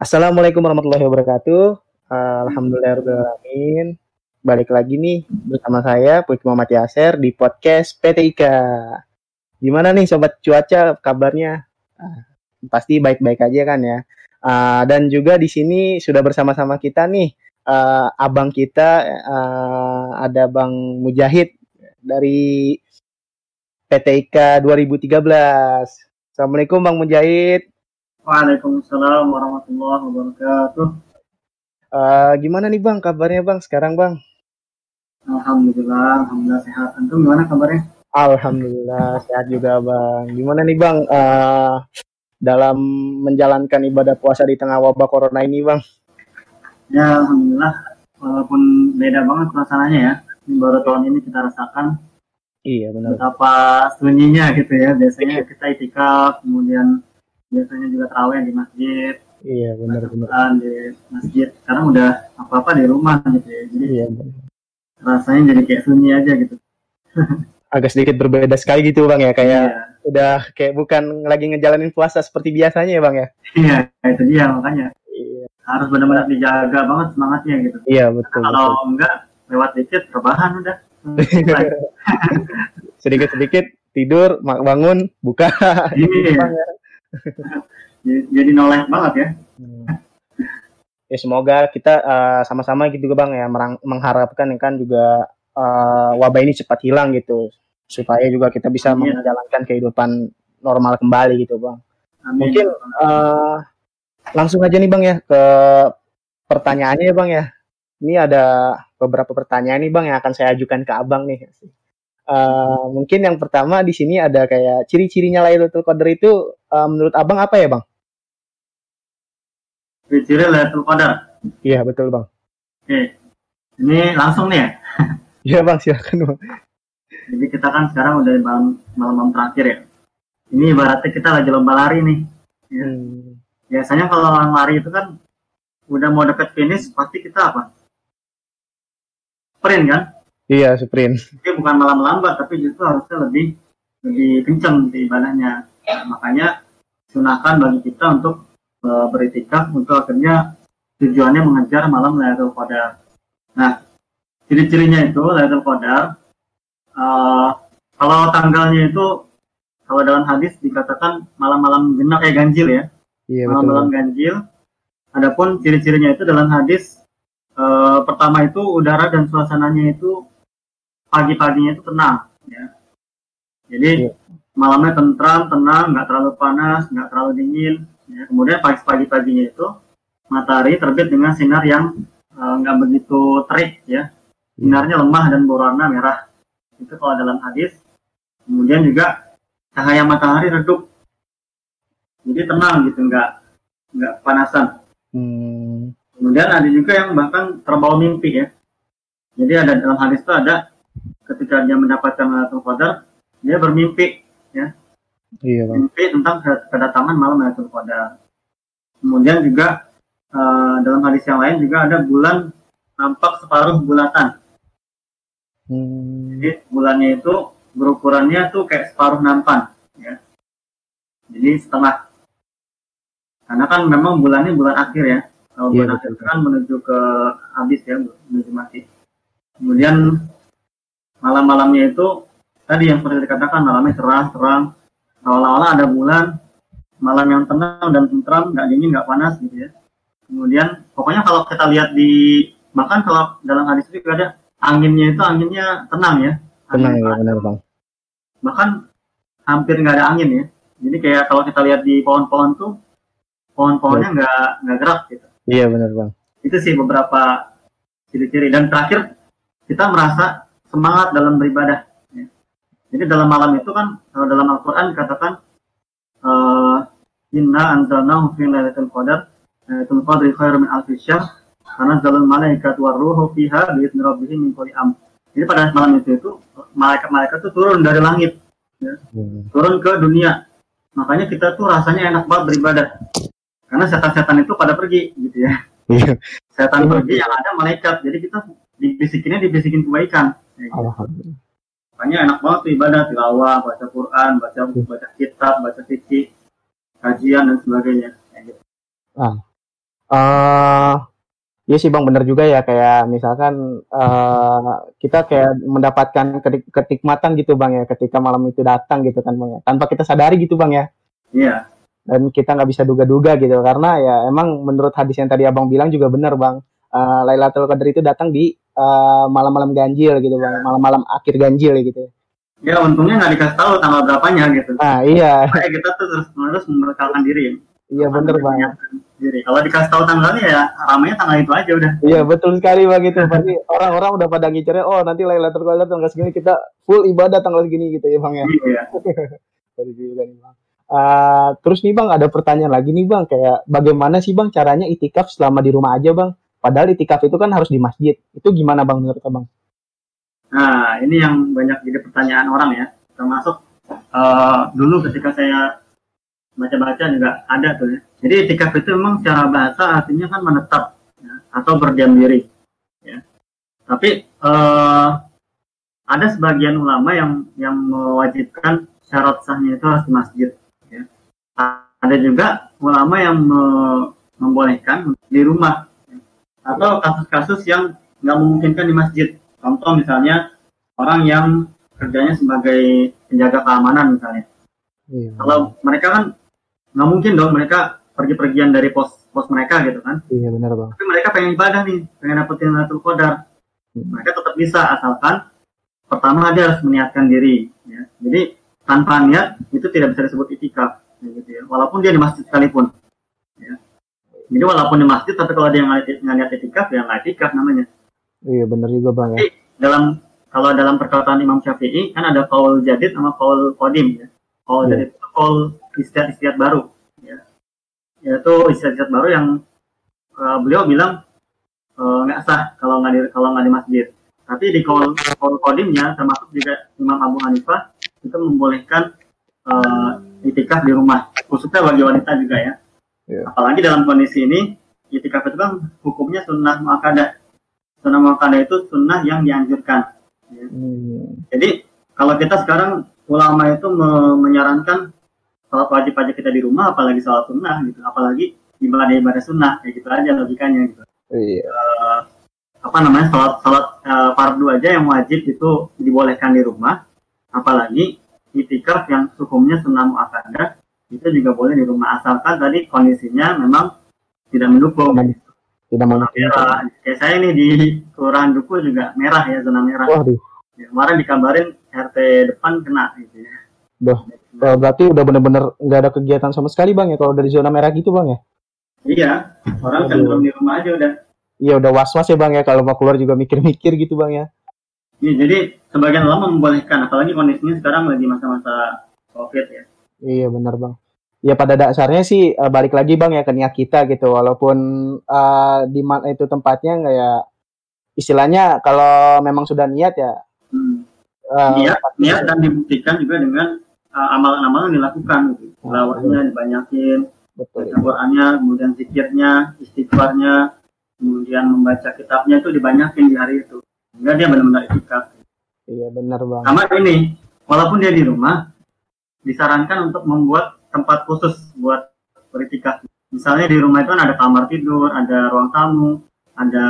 Assalamualaikum warahmatullahi wabarakatuh. Alhamdulillahirrahmanirrahim. Balik lagi nih bersama saya Puik Muhammad Yaser di podcast PTIK. Gimana nih sobat cuaca kabarnya? Ah, pasti baik-baik aja kan ya. Ah, dan juga di sini sudah bersama-sama kita nih ah, abang kita ada Bang Mujahid dari PTIK 2013. Assalamualaikum Bang Mujahid. Waalaikumsalam warahmatullahi wabarakatuh. Eh, gimana nih Bang kabarnya Bang sekarang Bang? Alhamdulillah, alhamdulillah sehat. Antum gimana kabarnya? Alhamdulillah sehat juga Bang. Gimana nih Bang eh, dalam menjalankan ibadah puasa di tengah wabah corona ini Bang? Ya, alhamdulillah. Walaupun beda banget suasananya ya. Baru tahun ini kita rasakan Iya benar. betapa sunyinya gitu ya. Biasanya kita itikaf, kemudian biasanya juga terawih di masjid, Iya benar benar. Di masjid. Sekarang udah apa-apa di rumah gitu ya. Jadi Iya. rasanya jadi kayak sunyi aja gitu. Agak sedikit berbeda sekali gitu Bang ya kayak Iya, udah kayak bukan lagi ngejalanin puasa seperti biasanya ya Bang ya. iya, itu dia makanya Iya. harus benar-benar dijaga banget semangatnya gitu. Iya betul. Kalau betul. enggak lewat dikit rebahan udah. Sedikit-sedikit tidur, bangun, buka. Iya. Jadi, noleh banget ya. Hmm. Ya semoga kita eh, sama-sama gitu bang ya merang- mengharapkan ya kan juga eh, wabah ini cepat hilang gitu supaya juga kita bisa Amin. menjalankan kehidupan normal kembali gitu bang. Amin. Mungkin eh, langsung aja nih bang ya ke pertanyaannya ya bang ya. Ini ada beberapa pertanyaan nih bang yang akan saya ajukan ke abang nih. Eh, mungkin yang pertama di sini ada kayak ciri-cirinya Lailatul Qadar itu eh, menurut abang apa ya bang? Ciri Lailatul Qadar. Iya betul bang. Oke. Ini langsung nih ya. Iya bang silakan bang. Jadi kita kan sekarang udah di malam malam terakhir ya. Ini ibaratnya kita lagi lomba lari nih. Ya. Hmm. Biasanya kalau orang lari itu kan udah mau deket finish pasti kita apa? Sprint kan? Iya sprint. Tapi bukan malam lambat tapi justru harusnya lebih lebih kencang di ibadahnya. Nah, makanya sunahkan bagi kita untuk eh, beritikaf untuk akhirnya tujuannya mengejar malam Lailatul Qadar. Nah, ciri-cirinya itu Lailatul Qadar eh, kalau tanggalnya itu kalau dalam hadis dikatakan malam-malam genap kayak ganjil ya, Iya malam-malam ganjil. Adapun ciri-cirinya itu dalam hadis eh, pertama itu udara dan suasananya itu pagi-paginya itu tenang ya. Jadi Iya. malamnya tentram, tenang, nggak terlalu panas, nggak terlalu dingin. Ya. Kemudian pagi pagi-paginya itu matahari terbit dengan sinar yang eh, nggak begitu terik ya. Sinarnya lemah dan berwarna merah. Itu kalau dalam hadis. Kemudian juga cahaya matahari redup. Jadi tenang gitu, nggak nggak panasan. Hmm. Kemudian ada juga yang bahkan terbawa mimpi ya. Jadi ada dalam hadis itu ada ketika dia mendapatkan Lailatul Qadar, dia bermimpi Iya bang. mimpi tentang kedatangan malam Lailatul Qadar. Kemudian juga eh, dalam hadis yang lain juga ada bulan nampak separuh bulatan. Hmm. Jadi bulannya itu berukurannya tuh kayak separuh nampan ya. Jadi setengah. Karena kan memang bulannya bulan akhir ya. Kalau Iya, bulan betul. akhir kan menuju ke habis ya, menuju mati. Kemudian malam-malamnya itu tadi yang seperti dikatakan malamnya cerah, terang. Awal-awal ada bulan, malam yang tenang dan tentram, nggak dingin, nggak panas gitu ya. Kemudian pokoknya kalau kita lihat di bahkan kalau dalam hadis itu juga ada anginnya itu anginnya tenang ya. Tenang Angin ya benar bang. bahkan hampir nggak ada angin ya. Jadi kayak kalau kita lihat di pohon-pohon tuh pohon-pohonnya nggak nggak gerak gitu. Iya benar bang. Itu sih beberapa ciri-ciri dan terakhir kita merasa semangat dalam beribadah. ya. Jadi dalam malam itu kan kalau dalam Al-Quran dikatakan eh, Inna anzalnahu fi lailatul qadar Lailatul qadri khairu min alfi syahr karena zalul malaikat waruhu fiha bi'izni rabbihim min kulli am. Jadi pada malam itu itu malaikat-malaikat itu turun dari langit Hmm. turun ke dunia. Makanya kita tuh rasanya enak banget beribadah. Karena setan-setan itu pada pergi gitu ya. Iya. Setan pergi yang ada malaikat. Jadi kita dibisikinnya dibisikin kebaikan. Ya, gitu. Alhamdulillah. Makanya enak banget tuh ibadah, tilawah, baca Quran, baca baca kitab, baca fikih, kajian dan sebagainya. Ya, gitu. Uh, Iya sih bang, bener juga ya kayak misalkan uh, kita kayak mendapatkan ketik ketikmatan gitu bang ya ketika malam itu datang gitu kan bang ya, tanpa kita sadari gitu bang ya. Iya. Dan kita nggak bisa duga-duga gitu karena ya emang menurut hadis yang tadi abang bilang juga bener bang. Uh, Lailatul Qadar itu datang di uh, malam-malam ganjil gitu bang, malam-malam akhir ganjil gitu. Ya untungnya nggak dikasih tahu tanggal berapanya gitu. Ah iya. Kayak kita tuh terus menerus membekalkan diri ya. Iya bener banget. Jadi kalau dikasih tahu tanggalnya ya ramainya tanggal itu aja udah. Iya betul sekali bang itu pasti orang-orang udah pada ngicernya oh nanti Lailatul Qadar tanggal segini kita full ibadah tanggal segini gitu ya bang ya. Iya. Uh, terus nih bang ada pertanyaan lagi nih bang kayak bagaimana sih bang caranya itikaf selama di rumah aja bang? Padahal itikaf itu kan harus di masjid. Itu gimana bang menurut abang? Nah ini yang banyak jadi pertanyaan orang ya. Termasuk uh, dulu ketika saya baca-baca juga ada tuh ya. Jadi itikaf itu memang secara bahasa artinya kan menetap ya, atau berdiam diri. Ya. Tapi uh, ada sebagian ulama yang yang mewajibkan syarat sahnya itu harus di masjid. Ya. Ada juga ulama yang me membolehkan di rumah. Atau kasus-kasus yang nggak memungkinkan di masjid. Contoh misalnya orang yang kerjanya sebagai penjaga keamanan misalnya. Iya. Kalau mereka kan nggak mungkin dong mereka pergi-pergian dari pos pos mereka gitu kan iya benar bang tapi mereka pengen ibadah nih pengen dapetin Lailatul Qadar hmm. mereka tetap bisa asalkan pertama dia harus meniatkan diri ya jadi tanpa niat itu tidak bisa disebut itikaf gitu ya walaupun dia di masjid sekalipun jadi walaupun di masjid tapi kalau dia nggak niat itikaf ya nggak itikaf namanya. Iya benar juga bang ya. Dalam kalau dalam perkataan Imam Syafi'i kan ada kaul jadid sama kaul kodim ya. Kaul yeah. jadid itu kaul istiadat-istiadat baru ya. Yaitu istiadat baru yang uh, beliau bilang uh, nggak sah kalau nggak di kalau nggak di masjid. Tapi di kol kodimnya termasuk juga Imam Abu Hanifah itu membolehkan uh, itikaf di rumah. Khususnya bagi wanita juga ya yeah. apalagi dalam kondisi ini itikaf itu kan hukumnya sunnah muakkadah sunnah muakkadah itu sunnah yang dianjurkan ya. hmm. jadi kalau kita sekarang ulama itu me menyarankan sholat wajib aja kita di rumah apalagi sholat sunnah gitu apalagi ibadah ibadah sunnah kayak gitu aja logikanya gitu iya. uh, apa namanya sholat sholat uh, fardu aja yang wajib itu dibolehkan di rumah apalagi itikaf yang hukumnya sunnah muakkadah itu juga boleh di rumah asalkan tadi kondisinya memang tidak mendukung tidak mendukung merah kayak saya ini di kelurahan duku juga merah ya zona merah Waduh. Ya, kemarin dikabarin RT depan kena gitu ya Duh, uh, berarti udah bener-bener nggak ada kegiatan sama sekali bang ya kalau dari zona merah gitu bang ya? Iya, orang kan belum di rumah aja udah. Iya udah was-was ya bang ya kalau mau keluar juga mikir-mikir gitu bang ya? Iya jadi sebagian lama membolehkan apalagi kondisinya sekarang lagi masa-masa covid ya. Iya benar bang. Ya pada dasarnya sih uh, balik lagi bang ya ke niat kita gitu walaupun uh, di mana itu tempatnya nggak ya istilahnya kalau memang sudah niat ya. Hmm. Uh, niat, niat dan dibuktikan juga dengan uh, amalan-amalan dilakukan gitu. Tilawahnya dibanyakin, Qurannya, kemudian zikirnya, istighfarnya, kemudian membaca kitabnya itu dibanyakin di hari itu. Sehingga dia benar-benar itikaf. Iya benar bang. Sama ini, walaupun dia di rumah, disarankan untuk membuat tempat khusus buat beritikaf. Misalnya di rumah itu kan ada kamar tidur, ada ruang tamu, ada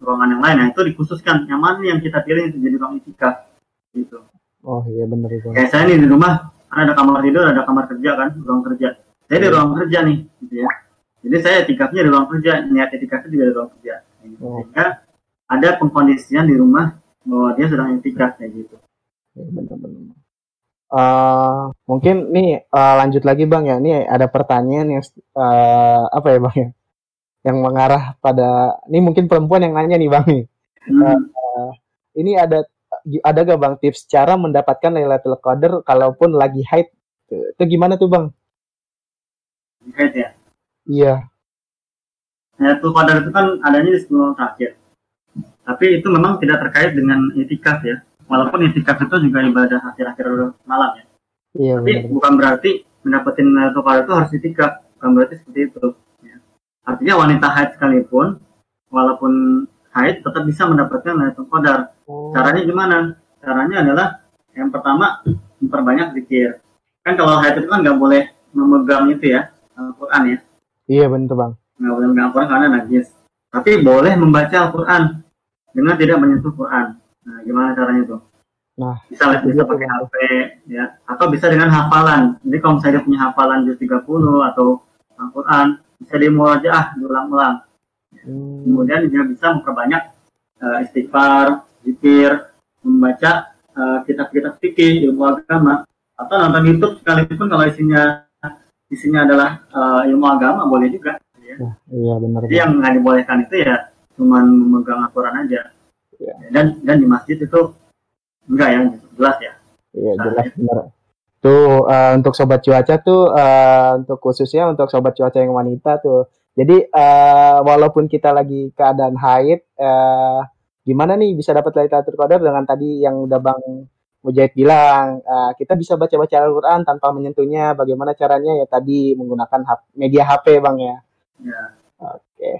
ruangan yang lain. Nah itu dikhususkan. Yang mana yang kita pilih itu jadi ruang itikaf. Gitu. Oh iya benar itu. Kayak saya nih di rumah kan ada kamar tidur, ada kamar kerja kan, ruang kerja. Saya di iya. ruang kerja nih, gitu ya. Jadi saya etikafnya di ruang kerja, niat etikafnya juga di ruang kerja. Gitu. Oh. Sehingga ada pengkondisian di rumah bahwa dia sedang etikaf kayak gitu. Ya, benar-benar. Uh, mungkin nih uh, lanjut lagi bang ya, ini ada pertanyaan yang uh, apa ya bang ya, yang mengarah pada, ini mungkin perempuan yang nanya nih bang nih. Hmm. Uh, ini ada ada gak bang tips cara mendapatkan Lailatul Qadar kalaupun lagi haid? Itu gimana tuh bang? Haid ya? Iya. Lailatul Qadar itu kan adanya di sebelum terakhir. Tapi itu memang tidak terkait dengan itikaf ya. Walaupun itikaf itu juga ibadah akhir-akhir malam ya. Iya, Tapi benar. bukan berarti mendapatkan Lailatul Qadar itu harus itikaf. Bukan berarti seperti itu. Ya. Artinya wanita haid sekalipun, walaupun haid tetap bisa mendapatkan Lailatul Qadar. Oh. Caranya gimana? Caranya adalah yang pertama memperbanyak zikir. Kan kalau haid itu kan nggak boleh memegang itu ya Al-Quran ya. Iya benar bang. nggak boleh megang Al-Quran karena najis. Tapi boleh membaca Al-Quran dengan tidak menyentuh Quran. Nah, gimana caranya tuh? Nah, bisa bisa pakai HP ya atau bisa dengan hafalan. Jadi kalau misalnya punya hafalan juz 30 atau Al-Quran bisa ah diulang-ulang. Hmm. Kemudian dia bisa memperbanyak uh, istighfar, zikir, membaca uh, kitab-kitab fikih, ilmu agama atau nonton YouTube sekalipun kalau isinya isinya adalah uh, ilmu agama boleh juga ya. Nah, iya benar. Jadi yang nggak dibolehkan itu ya cuma memegang aturan aja. Ya. Dan dan di masjid itu enggak ya jelas ya. Iya jelas ya. benar. Tuh uh, untuk sobat cuaca tuh uh, untuk khususnya untuk sobat cuaca yang wanita tuh. Jadi uh, walaupun kita lagi keadaan haid, uh, gimana nih bisa dapat Lailatul Qadar dengan tadi yang udah Bang Mujahid bilang uh, kita bisa baca-baca Al-Quran tanpa menyentuhnya. Bagaimana caranya ya tadi menggunakan media HP bang ya. ya. Oke. Okay.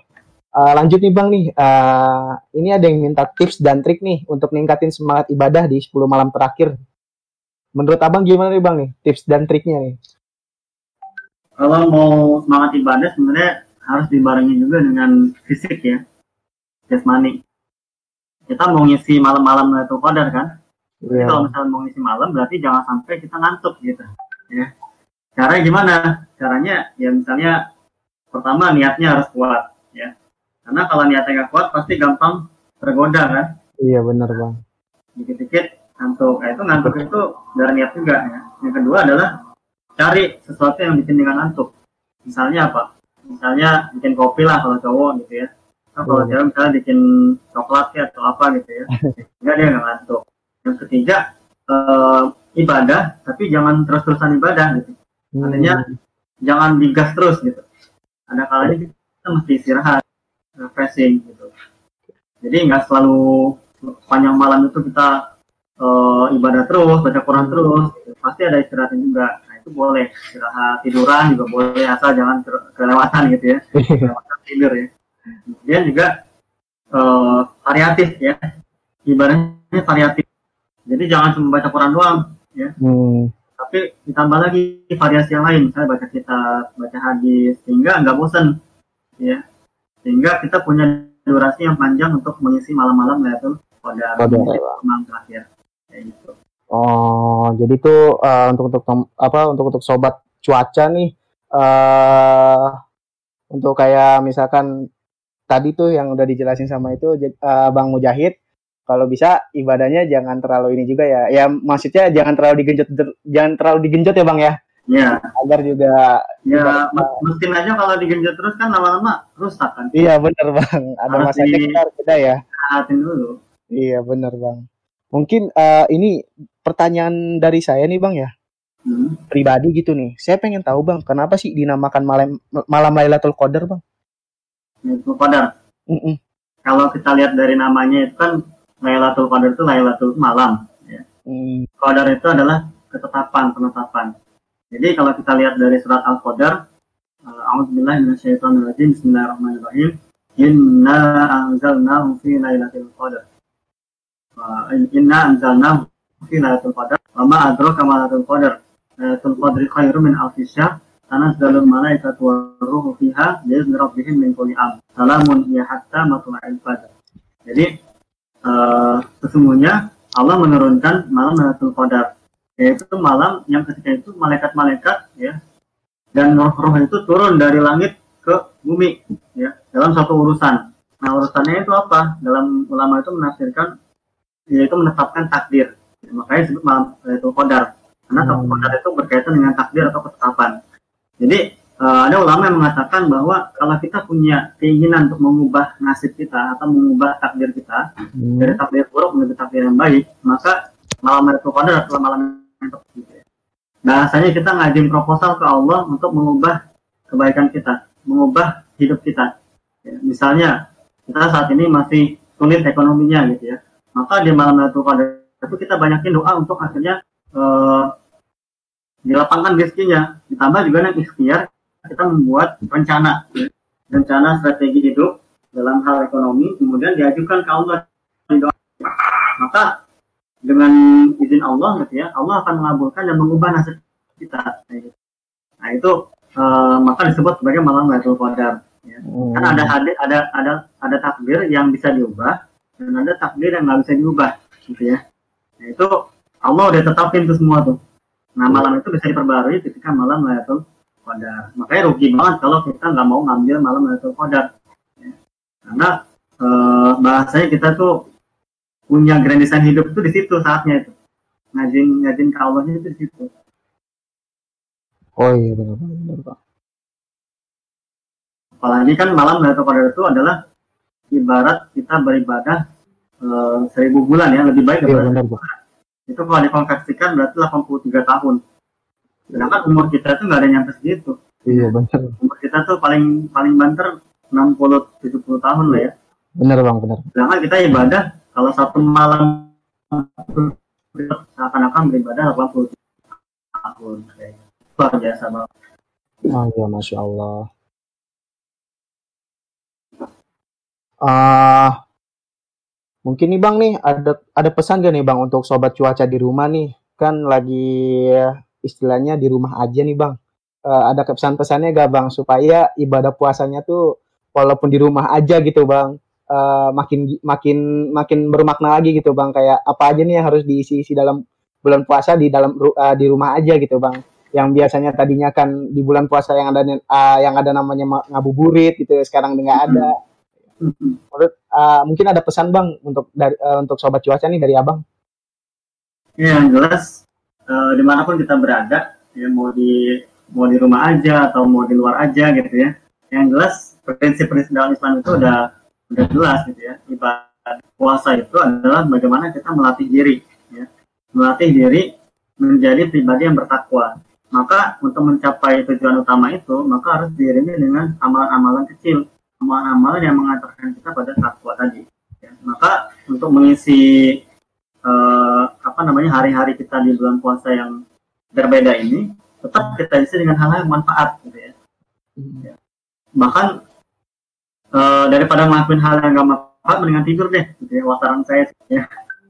Uh, lanjut nih bang nih. Uh, ini ada yang minta tips dan trik nih untuk ningkatin semangat ibadah di 10 malam terakhir. Menurut abang gimana nih bang nih tips dan triknya nih? Kalau mau semangat ibadah sebenarnya harus dibarengi juga dengan fisik ya, jasmani. Kita mau ngisi malam-malam itu Qadar kan, Yeah. kalau misalnya mau ngisi malam berarti jangan sampai kita ngantuk gitu. Ya. Caranya gimana? Caranya ya misalnya pertama niatnya harus kuat ya. Karena kalau niatnya nggak kuat pasti gampang tergoda kan. Iya benar bang. Dikit-dikit ngantuk. Nah, itu ngantuk itu dari niat juga ya. Yang kedua adalah cari sesuatu yang bikin dengan ngantuk. Misalnya apa? Misalnya bikin kopi lah kalau cowok gitu ya. Nah, kalau iya. cewek misalnya bikin coklat ya atau apa gitu ya. Enggak dia nggak ngantuk yang ketiga uh, ibadah tapi jangan terus-terusan ibadah gitu hmm. artinya jangan digas terus gitu ada kalanya kita mesti istirahat refreshing gitu. Jadi nggak selalu panjang malam itu kita uh, ibadah terus baca Quran terus gitu. pasti ada istirahatnya juga. Nah itu boleh. Istirahat tiduran juga boleh asal jangan kelewatan gitu ya. Kelewatan tidur ya. Kemudian juga uh, variatif ya. Ibadahnya variatif. Jadi jangan cuma baca Quran doang, ya. Hmm. Tapi ditambah lagi variasi yang lain, misalnya baca kitab, baca hadis, sehingga nggak bosan, ya. Sehingga kita punya durasi yang panjang untuk mengisi malam-malam itu pada malam terakhir, kayak gitu. Oh, jadi tuh uh, untuk untuk apa untuk untuk sobat cuaca nih, uh, untuk kayak misalkan tadi tuh yang udah dijelasin sama itu uh, Bang Mujahid, kalau bisa ibadahnya jangan terlalu ini juga ya. Ya maksudnya jangan terlalu digenjot jangan terlalu digenjot ya Bang ya. Iya. Agar juga Ya, mesin aja kalau digenjot terus kan lama-lama rusak kan. Iya benar Bang. Ada Harus masanya kita kita ya. Haatin dulu. Iya benar Bang. Mungkin uh, ini pertanyaan dari saya nih Bang ya. Hmm. Pribadi gitu nih. Saya pengen tahu Bang, kenapa sih dinamakan malam malam Lailatul Qadar Bang? Lailatul Qadar. Mm -mm. Kalau kita lihat dari namanya itu kan Lailatul Qadar itu Lailatul malam. Ya. Hmm. Qadar itu adalah ketetapan, penetapan. Jadi kalau kita lihat dari surat Al-Qadar, uh, A'udzubillahi minasyaitonirrajim, Bismillahirrahmanirrahim. Inna anzalnahu fi Lailatul Qadar. Uh, inna anzalnahu fi Lailatul Qadar. Wa ma adraka ma Lailatul Qadar. Lailatul Qadri khairum min alfi syahr. Tanazzalul malaikatu war-ruhu fiha bi'izni rabbihim min kulli amr. Salamun hiya hatta matla'il fajr. Jadi uh, sesungguhnya Allah menurunkan malam Lailatul Qadar yaitu malam yang ketika itu malaikat-malaikat ya dan roh-roh itu turun dari langit ke bumi ya dalam satu urusan. Nah urusannya itu apa? Dalam ulama itu menafsirkan yaitu menetapkan takdir. Ya, makanya disebut malam Lailatul Qadar. Karena hmm. Qadar itu berkaitan dengan takdir atau ketetapan. Jadi uh, ada ulama yang mengatakan bahwa kalau kita punya keinginan untuk mengubah nasib kita atau mengubah takdir kita hmm. dari takdir buruk menjadi takdir yang baik, maka malam itu Qadar adalah malam ya. Bahasanya kita ngajin proposal ke Allah untuk mengubah kebaikan kita, mengubah hidup kita. Ya, misalnya kita saat ini masih sulit ekonominya gitu ya, maka di malam itu Qadar itu kita banyakin doa untuk akhirnya uh, dilapangkan rezekinya ditambah juga yang ikhtiar kita membuat rencana rencana strategi hidup dalam hal ekonomi kemudian diajukan ke Allah maka dengan izin Allah gitu ya Allah akan mengabulkan dan mengubah nasib kita nah itu uh, maka disebut sebagai malam Lailatul Qadar Ya. Hmm. Kan ada hadis, ada ada ada takbir yang bisa diubah dan ada takbir yang nggak bisa diubah, gitu ya. Nah, itu Allah udah tetapin itu semua tuh. Nah malam itu bisa diperbarui ketika malam Lailatul Qadar. Makanya rugi banget kalau kita nggak mau ngambil malam Lailatul Qadar. Ya. Karena e, bahasanya kita tuh punya grandisan hidup itu di situ saatnya itu. Ngajin ngajin ke Allahnya itu di situ. Oh iya benar benar Pak. Apalagi kan malam Lailatul Qadar itu adalah ibarat kita beribadah e, seribu bulan ya lebih baik iya, benar, Pak. itu kalau dikonversikan berarti 83 tahun. Sedangkan umur kita tuh nggak ada nyampe segitu. Iya benar. Umur kita tuh paling paling banter 60 70 tahun lah ya. Benar bang benar. Sedangkan kita ibadah kalau satu malam seakan-akan beribadah 80 tahun luar biasa bang oh ya masya Allah uh, Mungkin nih Bang nih ada ada pesan gak nih Bang untuk sobat cuaca di rumah nih? Kan lagi istilahnya di rumah aja nih Bang. Uh, ada pesan-pesannya gak Bang supaya ibadah puasanya tuh walaupun di rumah aja gitu Bang. Uh, makin makin makin bermakna lagi gitu Bang. Kayak apa aja nih yang harus diisi-isi dalam bulan puasa di dalam uh, di rumah aja gitu Bang. Yang biasanya tadinya kan di bulan puasa yang ada uh, yang ada namanya ngabuburit gitu sekarang nggak ada. Hmm Menurut uh, mungkin ada pesan bang untuk dari uh, untuk sobat cuaca nih dari abang? Ya yang jelas uh, di mana pun kita berada, ya mau di mau di rumah aja atau mau di luar aja gitu ya. Yang jelas prinsip-prinsip dalam Islam itu udah udah jelas gitu ya. Ibadah puasa itu adalah bagaimana kita melatih diri, ya. melatih diri menjadi pribadi yang bertakwa. Maka untuk mencapai tujuan utama itu, maka harus diiringi dengan amalan-amalan kecil amalan-amalan yang mengantarkan kita pada takwa tadi. Ya. Maka untuk mengisi uh, apa namanya hari-hari kita di bulan puasa yang berbeda ini, tetap kita isi dengan hal-hal yang manfaat, gitu ya. ya. Bahkan uh, daripada ngelakuin hal yang gak manfaat, mendingan tidur deh, gitu ya. Wasaran saya, ya.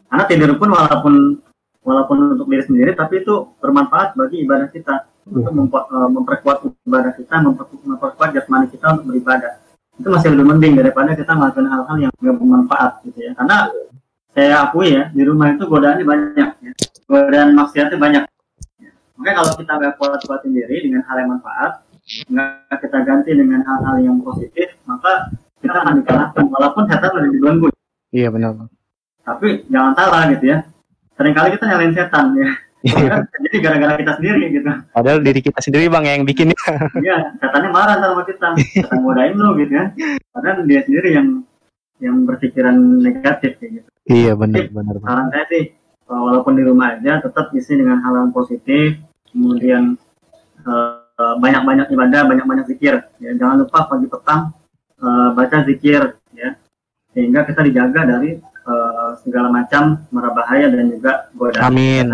Karena tidur pun walaupun walaupun untuk diri sendiri, tapi itu bermanfaat bagi ibadah kita untuk eh, memperkuat ibadah kita, memperkuat jasmani kita untuk beribadah itu masih lebih penting daripada kita melakukan hal-hal yang nggak bermanfaat gitu ya karena saya akui ya di rumah itu godaannya banyak ya. godaan maksiatnya banyak ya. makanya kalau kita nggak kuat-kuatin diri dengan hal yang manfaat nggak kita ganti dengan hal-hal yang positif maka kita akan dikalahkan walaupun setan ada dibelenggu iya benar tapi jangan salah gitu ya sering kali kita nyalain setan ya Iya. jadi gara-gara kita sendiri gitu. Padahal diri kita sendiri bang yang bikin. Iya, katanya marah sama kita, kita modain lo gitu ya. Padahal dia sendiri yang yang berpikiran negatif kayak gitu. Iya benar benar. Saran saya sih, walaupun di rumah aja tetap isi dengan hal yang positif, kemudian uh, banyak-banyak ibadah, banyak-banyak zikir. Ya, jangan lupa pagi petang uh, baca zikir ya, sehingga kita dijaga dari uh, segala macam mara bahaya dan juga godaan. Amin.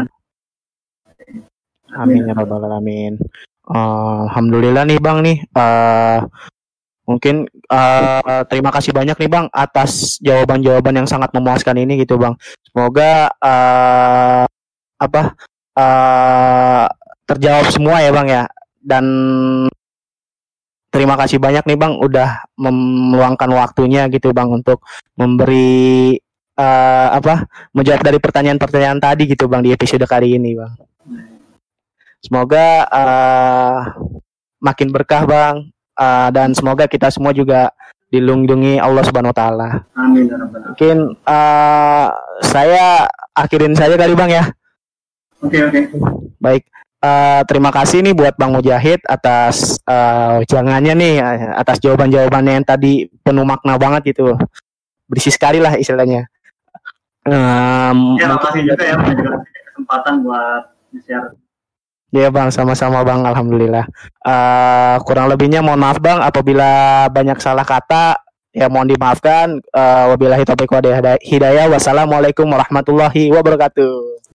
Amin ya rabbal alamin. Uh, Alhamdulillah nih Bang nih. Uh, mungkin uh, terima kasih banyak nih Bang atas jawaban-jawaban yang sangat memuaskan ini gitu Bang. Semoga uh, apa uh, terjawab semua ya Bang ya. Dan terima kasih banyak nih Bang udah meluangkan waktunya gitu Bang untuk memberi uh, apa menjawab dari pertanyaan-pertanyaan tadi gitu Bang di episode kali ini Bang. Semoga uh, makin berkah bang uh, dan semoga kita semua juga dilindungi Allah Subhanahu Wa Taala. Amin. Ya Mungkin uh, saya akhirin saja kali bang ya. Oke okay, oke. Okay. Baik. Uh, terima kasih nih buat Bang Mujahid atas uh, jangannya nih atas jawaban-jawabannya yang tadi penuh makna banget gitu. Berisi sekali lah istilahnya. Um, ya, terima kasih juga ya kesempatan buat share Iya bang, sama-sama bang, alhamdulillah. Uh, kurang lebihnya mohon maaf bang, apabila banyak salah kata, ya mohon dimaafkan. Uh, wabillahi taufiq wa hidayah. Wassalamualaikum warahmatullahi wabarakatuh.